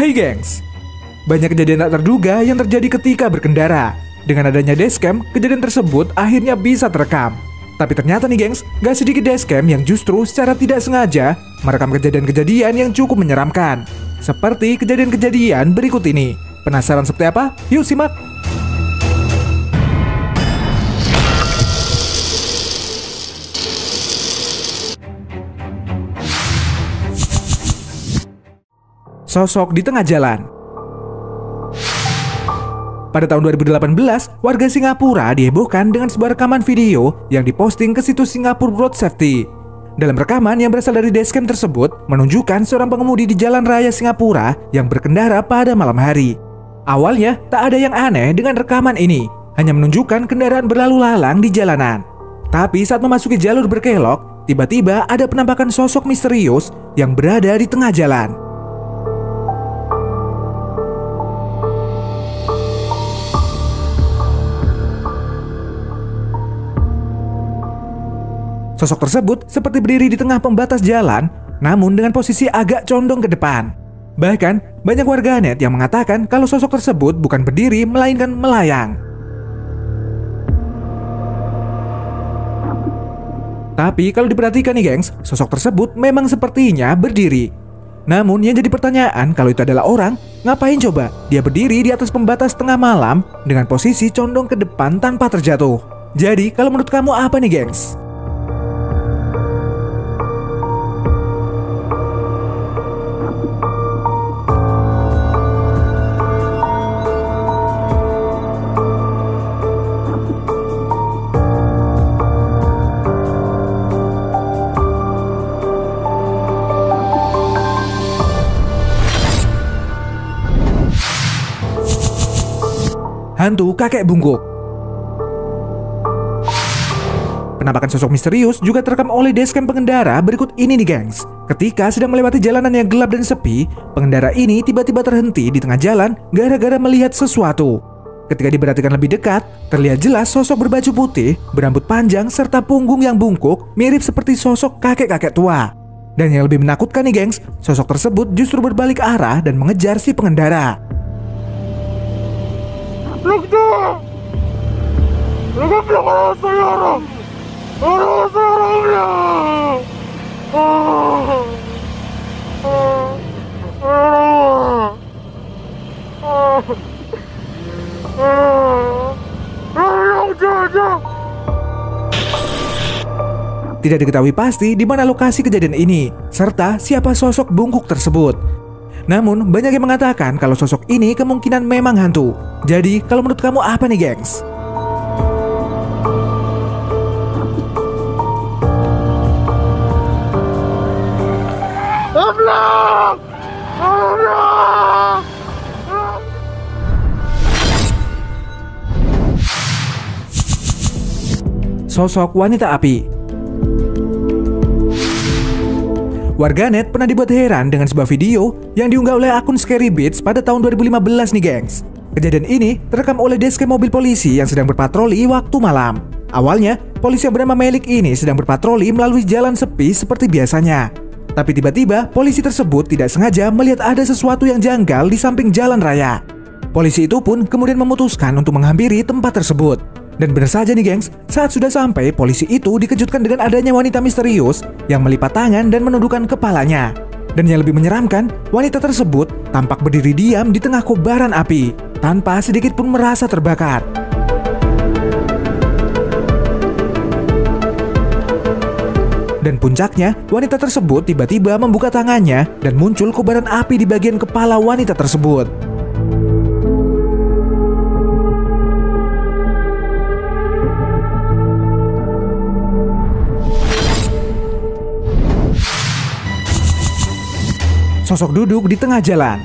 Hai gengs, banyak kejadian tak terduga yang terjadi ketika berkendara. Dengan adanya dashcam, kejadian tersebut akhirnya bisa terekam. Tapi ternyata nih gengs, gak sedikit dashcam yang justru secara tidak sengaja merekam kejadian-kejadian yang cukup menyeramkan. Seperti kejadian-kejadian berikut ini. Penasaran seperti apa? Yuk simak! Sosok di tengah jalan pada tahun 2018, warga Singapura dihebohkan dengan sebuah rekaman video yang diposting ke situs Singapore Road Safety. Dalam rekaman yang berasal dari dashcam tersebut, menunjukkan seorang pengemudi di jalan raya Singapura yang berkendara pada malam hari. Awalnya, tak ada yang aneh dengan rekaman ini, hanya menunjukkan kendaraan berlalu lalang di jalanan. Tapi saat memasuki jalur berkelok, tiba-tiba ada penampakan sosok misterius yang berada di tengah jalan. Sosok tersebut seperti berdiri di tengah pembatas jalan, namun dengan posisi agak condong ke depan. Bahkan, banyak warganet yang mengatakan kalau sosok tersebut bukan berdiri melainkan melayang. Tapi kalau diperhatikan nih gengs, sosok tersebut memang sepertinya berdiri. Namun yang jadi pertanyaan kalau itu adalah orang, ngapain coba dia berdiri di atas pembatas tengah malam dengan posisi condong ke depan tanpa terjatuh? Jadi kalau menurut kamu apa nih gengs? Hantu kakek bungkuk. Penampakan sosok misterius juga terekam oleh dashcam pengendara berikut ini nih gengs. Ketika sedang melewati jalanan yang gelap dan sepi, pengendara ini tiba-tiba terhenti di tengah jalan gara-gara melihat sesuatu. Ketika diperhatikan lebih dekat, terlihat jelas sosok berbaju putih, berambut panjang, serta punggung yang bungkuk mirip seperti sosok kakek-kakek tua. Dan yang lebih menakutkan nih gengs, sosok tersebut justru berbalik arah dan mengejar si pengendara. Dokter! Lepas belakang saya orang! Orang saya orangnya! Tidak diketahui pasti di mana lokasi kejadian ini, serta siapa sosok bungkuk tersebut. Namun, banyak yang mengatakan kalau sosok ini kemungkinan memang hantu. Jadi, kalau menurut kamu apa nih, gengs? Sosok wanita api Warganet pernah dibuat heran dengan sebuah video yang diunggah oleh akun Scary Beats pada tahun 2015 nih gengs. Kejadian ini terekam oleh dashcam mobil polisi yang sedang berpatroli waktu malam. Awalnya, polisi yang bernama Melik ini sedang berpatroli melalui jalan sepi seperti biasanya. Tapi tiba-tiba, polisi tersebut tidak sengaja melihat ada sesuatu yang janggal di samping jalan raya. Polisi itu pun kemudian memutuskan untuk menghampiri tempat tersebut. Dan benar saja nih gengs, saat sudah sampai polisi itu dikejutkan dengan adanya wanita misterius yang melipat tangan dan menundukkan kepalanya. Dan yang lebih menyeramkan, wanita tersebut tampak berdiri diam di tengah kobaran api tanpa sedikit pun merasa terbakar. Dan puncaknya, wanita tersebut tiba-tiba membuka tangannya dan muncul kobaran api di bagian kepala wanita tersebut. Sosok duduk di tengah jalan.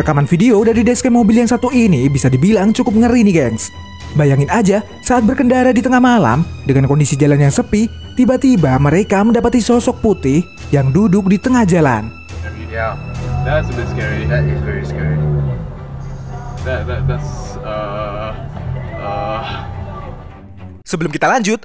Rekaman video dari dashcam mobil yang satu ini bisa dibilang cukup ngeri nih gengs. Bayangin aja saat berkendara di tengah malam dengan kondisi jalan yang sepi, tiba-tiba mereka mendapati sosok putih yang duduk di tengah jalan. Yeah, that's a bit scary. That is very scary. That, that that's uh uh Sebelum kita lanjut,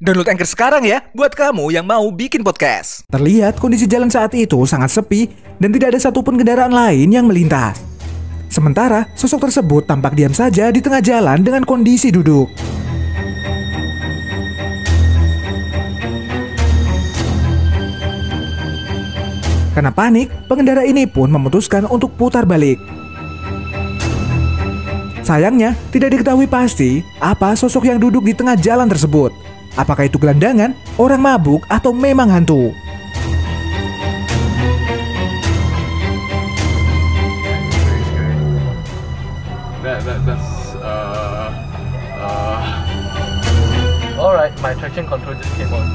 Download Anchor sekarang ya, buat kamu yang mau bikin podcast. Terlihat kondisi jalan saat itu sangat sepi dan tidak ada satupun kendaraan lain yang melintas. Sementara, sosok tersebut tampak diam saja di tengah jalan dengan kondisi duduk. Karena panik, pengendara ini pun memutuskan untuk putar balik. Sayangnya, tidak diketahui pasti apa sosok yang duduk di tengah jalan tersebut. Apakah itu gelandangan, orang mabuk, atau memang hantu? That, that that's uh uh Alright, my traction control just came on.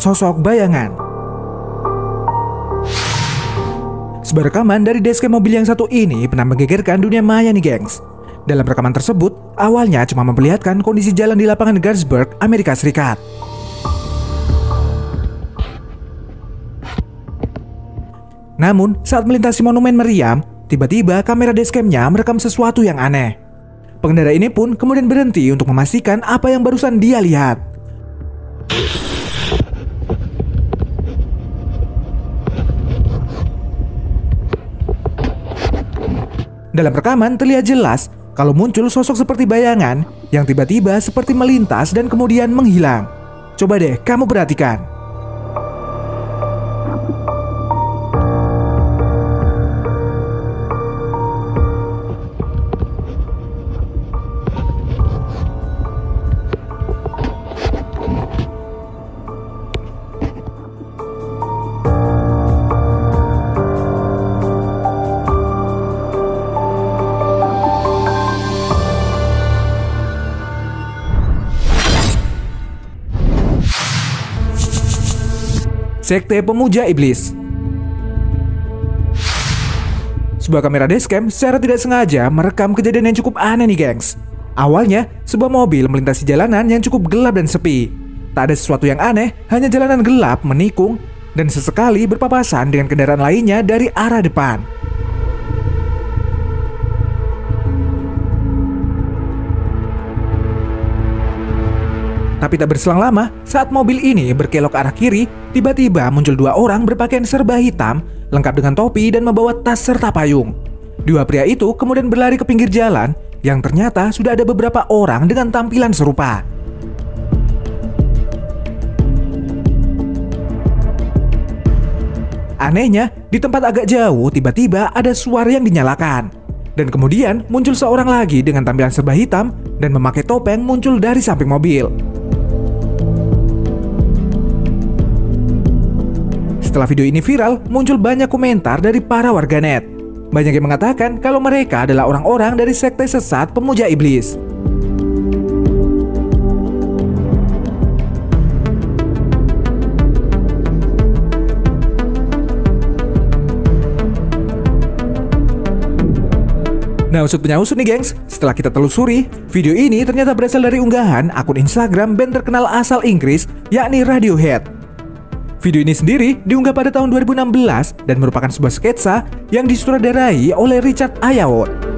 Sosok bayangan Sebuah rekaman dari dashcam mobil yang satu ini pernah menggegerkan dunia maya nih gengs. Dalam rekaman tersebut, awalnya cuma memperlihatkan kondisi jalan di lapangan Gettysburg, Amerika Serikat. Namun, saat melintasi monumen meriam, tiba-tiba kamera dashcamnya merekam sesuatu yang aneh. Pengendara ini pun kemudian berhenti untuk memastikan apa yang barusan dia lihat. Dalam rekaman terlihat jelas kalau muncul sosok seperti bayangan yang tiba-tiba seperti melintas dan kemudian menghilang. Coba deh kamu perhatikan. Sekte Pemuja Iblis. Sebuah kamera dashcam secara tidak sengaja merekam kejadian yang cukup aneh nih gengs. Awalnya, sebuah mobil melintasi jalanan yang cukup gelap dan sepi. Tak ada sesuatu yang aneh, hanya jalanan gelap menikung Dan sesekali berpapasan dengan kendaraan lainnya dari arah depan Tapi tak berselang lama, saat mobil ini berkelok ke arah kiri, tiba-tiba muncul dua orang berpakaian serba hitam, lengkap dengan topi dan membawa tas serta payung. Dua pria itu kemudian berlari ke pinggir jalan, yang ternyata sudah ada beberapa orang dengan tampilan serupa. Anehnya, di tempat agak jauh tiba-tiba ada suara yang dinyalakan. Dan kemudian muncul seorang lagi dengan tampilan serba hitam dan memakai topeng muncul dari samping mobil. Setelah video ini viral, muncul banyak komentar dari para warganet. Banyak yang mengatakan kalau mereka adalah orang-orang dari sekte sesat pemuja iblis. Nah usut punya usut nih gengs, setelah kita telusuri, video ini ternyata berasal dari unggahan akun Instagram band terkenal asal Inggris yakni Radiohead. Video ini sendiri diunggah pada tahun 2016 dan merupakan sebuah sketsa yang disutradarai oleh Richard Ayoade.